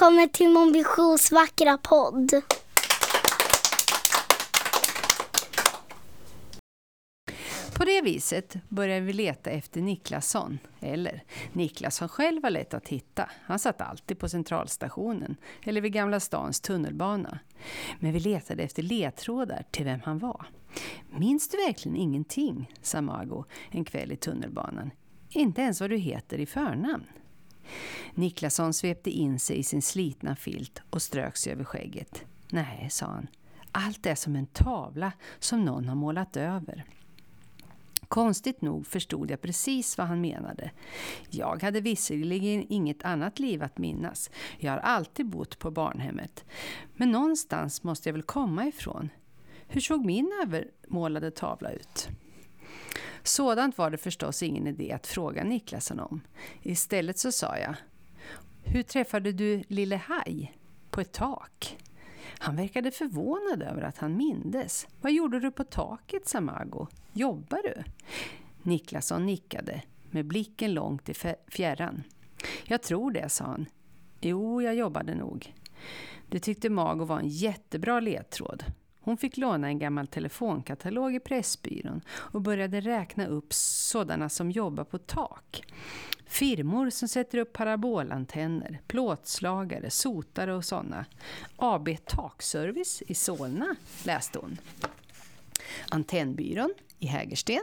Välkommen till Mon Visions vackra podd. På det viset började vi leta efter Niklasson. Eller, Niklasson själv var lätt att hitta. Han satt alltid på centralstationen eller vid Gamla stans tunnelbana. Men vi letade efter ledtrådar till vem han var. Minns du verkligen ingenting? sa Mago en kväll i tunnelbanan. Inte ens vad du heter i förnamn. Niklasson svepte in sig i sin slitna filt och strök sig över skägget. Nej, sa han. Allt är som en tavla som någon har målat över. Konstigt nog förstod jag precis vad han menade. Jag hade visserligen inget annat liv att minnas. Jag har alltid bott på barnhemmet. Men någonstans måste jag väl komma ifrån. Hur såg min övermålade tavla ut? Sådant var det förstås ingen idé att fråga Niklasson om. Istället så sa jag Hur träffade du lille Haj? På ett tak. Han verkade förvånad över att han mindes. Vad gjorde du på taket, sa Mago? Jobbar du? Niklasson nickade, med blicken långt i fjärran. Jag tror det, sa han. Jo, jag jobbade nog. Det tyckte Mago var en jättebra ledtråd. Hon fick låna en gammal telefonkatalog i Pressbyrån och började räkna upp sådana som jobbar på tak. Firmor som sätter upp parabolantenner, plåtslagare, sotare och sådana. AB Takservice i Solna läste hon. Antennbyrån i Hägersten.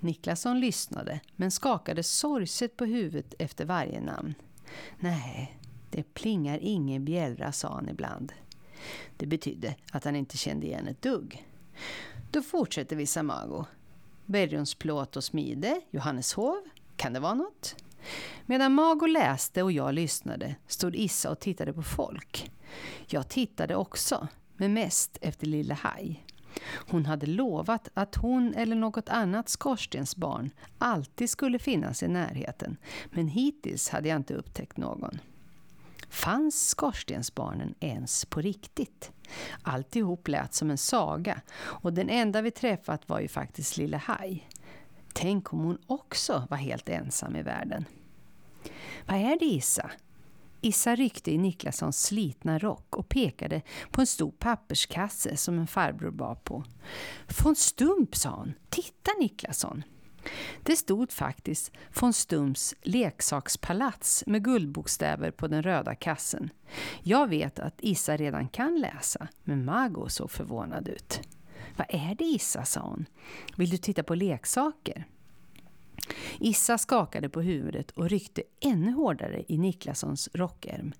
Niklasson lyssnade men skakade sorgset på huvudet efter varje namn. Nej, det plingar ingen bjällra, sa han ibland. Det betydde att han inte kände igen ett dugg. Då fortsätter vi Samago. Bergrumsplåt och smide, Johanneshov. Kan det vara något? Medan Mago läste och jag lyssnade stod Issa och tittade på folk. Jag tittade också, men mest efter lille Haj. Hon hade lovat att hon eller något annat skorstensbarn alltid skulle finnas i närheten, men hittills hade jag inte upptäckt någon. Fanns skorstensbarnen ens på riktigt? Alltihop lät som en saga och den enda vi träffat var ju faktiskt Lille Haj. Tänk om hon också var helt ensam i världen. Vad är det Issa? Issa ryckte i Niklassons slitna rock och pekade på en stor papperskasse som en farbror bar på. Von Stump, sa hon. Titta Niklasson! Det stod faktiskt von Stums leksakspalats med guldbokstäver på den röda kassen. Jag vet att Issa redan kan läsa, men Mago såg förvånad ut. Vad är det Issa, sa hon. Vill du titta på leksaker? Issa skakade på huvudet och ryckte ännu hårdare i Niklassons rockärm.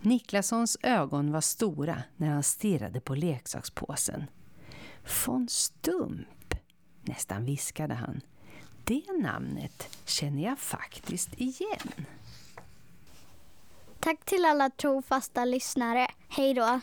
Niklassons ögon var stora när han stirrade på leksakspåsen. Von Stump, nästan viskade han. Det namnet känner jag faktiskt igen. Tack till alla trofasta lyssnare. Hej då!